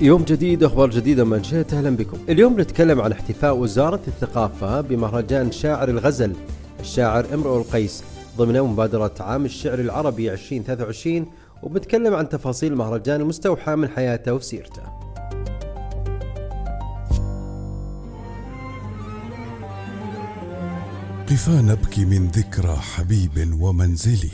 يوم جديد أخبار جديدة منشئت أهلا بكم. اليوم نتكلم عن احتفاء وزارة الثقافة بمهرجان شاعر الغزل الشاعر امرؤ القيس ضمن مبادرة عام الشعر العربي 2023 وبنتكلم عن تفاصيل المهرجان المستوحاه من حياته وسيرته. قفا نبكي من ذكرى حبيب ومنزلي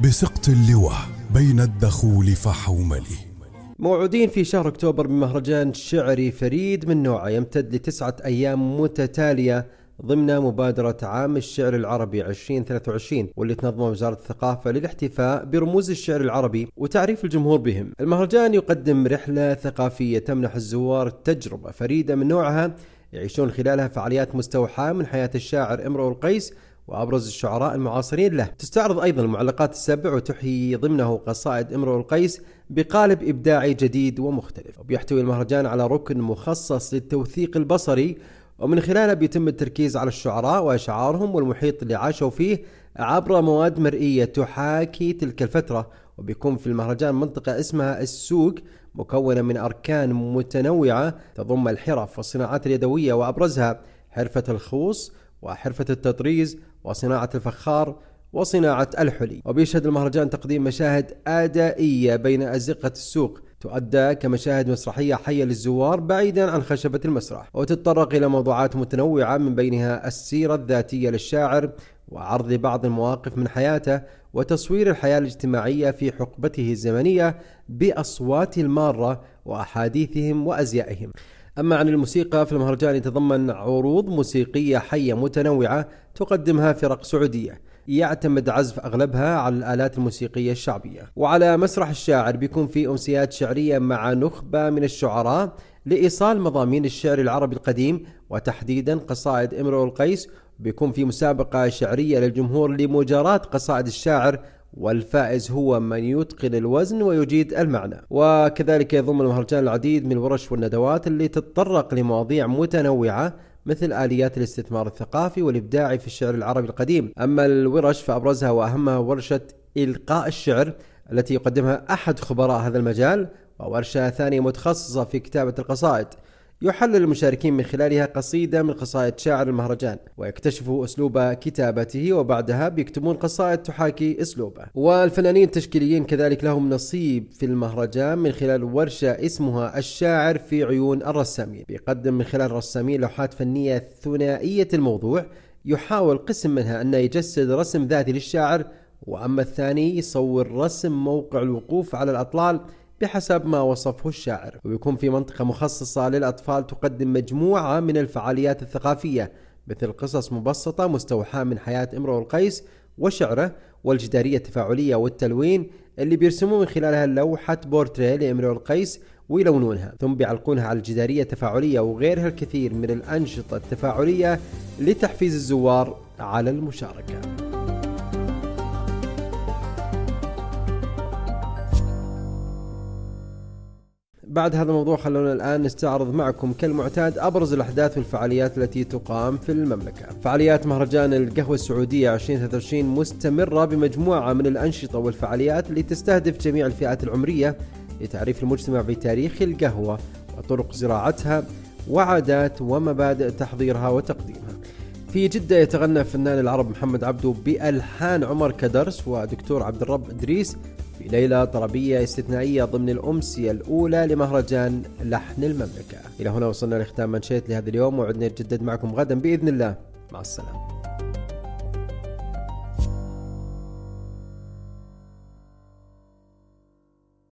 بسقط اللوى بين الدخول فحوملي موعودين في شهر أكتوبر بمهرجان شعري فريد من نوعه يمتد لتسعة أيام متتالية ضمن مبادرة عام الشعر العربي 2023 واللي تنظمها وزارة الثقافة للاحتفاء برموز الشعر العربي وتعريف الجمهور بهم. المهرجان يقدم رحلة ثقافية تمنح الزوار تجربة فريدة من نوعها يعيشون خلالها فعاليات مستوحاة من حياة الشاعر إمرؤ القيس وأبرز الشعراء المعاصرين له. تستعرض أيضا المعلقات السبع وتحيي ضمنه قصائد امرؤ القيس بقالب إبداعي جديد ومختلف. وبيحتوي المهرجان على ركن مخصص للتوثيق البصري ومن خلاله بيتم التركيز على الشعراء وأشعارهم والمحيط اللي عاشوا فيه عبر مواد مرئية تحاكي تلك الفترة وبيكون في المهرجان منطقة اسمها السوق مكونة من أركان متنوعة تضم الحرف والصناعات اليدوية وأبرزها حرفة الخوص وحرفة التطريز وصناعة الفخار وصناعة الحلي. وبيشهد المهرجان تقديم مشاهد أدائية بين أزقة السوق. تؤدى كمشاهد مسرحية حية للزوار بعيدا عن خشبة المسرح. وتتطرق إلى موضوعات متنوعة من بينها السيرة الذاتية للشاعر وعرض بعض المواقف من حياته وتصوير الحياة الاجتماعية في حقبته الزمنية بأصوات المارة وأحاديثهم وأزيائهم. أما عن الموسيقى فالمهرجان يتضمن عروض موسيقية حية متنوعة تقدمها فرق سعودية. يعتمد عزف أغلبها على الآلات الموسيقية الشعبية. وعلى مسرح الشاعر بيكون في أمسيات شعرية مع نخبة من الشعراء لإيصال مضامين الشعر العربي القديم وتحديدا قصائد إمرؤ القيس. بيكون في مسابقة شعرية للجمهور لمجاراة قصائد الشاعر والفائز هو من يتقن الوزن ويجيد المعنى. وكذلك يضم المهرجان العديد من الورش والندوات اللي تتطرق لمواضيع متنوعة مثل آليات الاستثمار الثقافي والإبداعي في الشعر العربي القديم. أما الورش فأبرزها وأهمها ورشة إلقاء الشعر التي يقدمها أحد خبراء هذا المجال وورشة ثانية متخصصة في كتابة القصائد. يحلل المشاركين من خلالها قصيدة من قصائد شاعر المهرجان ويكتشفوا أسلوب كتابته وبعدها بيكتبون قصائد تحاكي أسلوبه. والفنانين التشكيليين كذلك لهم نصيب في المهرجان من خلال ورشة اسمها الشاعر في عيون الرسامين. بيقدم من خلال الرسامين لوحات فنية ثنائية الموضوع يحاول قسم منها أنه يجسد رسم ذاتي للشاعر وأما الثاني يصور رسم موقع الوقوف على الأطلال بحسب ما وصفه الشاعر. ويكون في منطقة مخصصة للأطفال تقدم مجموعة من الفعاليات الثقافية مثل قصص مبسطة مستوحاة من حياة امرؤ القيس وشعره والجدارية التفاعلية والتلوين اللي بيرسمون من خلالها لوحة بورتريه لامرؤ القيس ويلونونها. ثم بيعلقونها على الجدارية التفاعلية وغيرها الكثير من الأنشطة التفاعلية لتحفيز الزوار على المشاركة. بعد هذا الموضوع خلونا الآن نستعرض معكم كالمعتاد أبرز الأحداث والفعاليات التي تقام في المملكة. فعاليات مهرجان القهوة السعودية 2023 مستمرة بمجموعة من الأنشطة والفعاليات اللي تستهدف جميع الفئات العمرية لتعريف المجتمع بتاريخ القهوة وطرق زراعتها وعادات ومبادئ تحضيرها وتقديمها. في جدة يتغنى فنان العرب محمد عبدو بألحان عمر كدرس ودكتور عبد الرب إدريس في ليلة طربية استثنائية ضمن الأمسية الأولى لمهرجان لحن المملكة. إلى هنا وصلنا لختام منشيت لهذا اليوم وعدنا نتجدد معكم غدا بإذن الله. مع السلامة.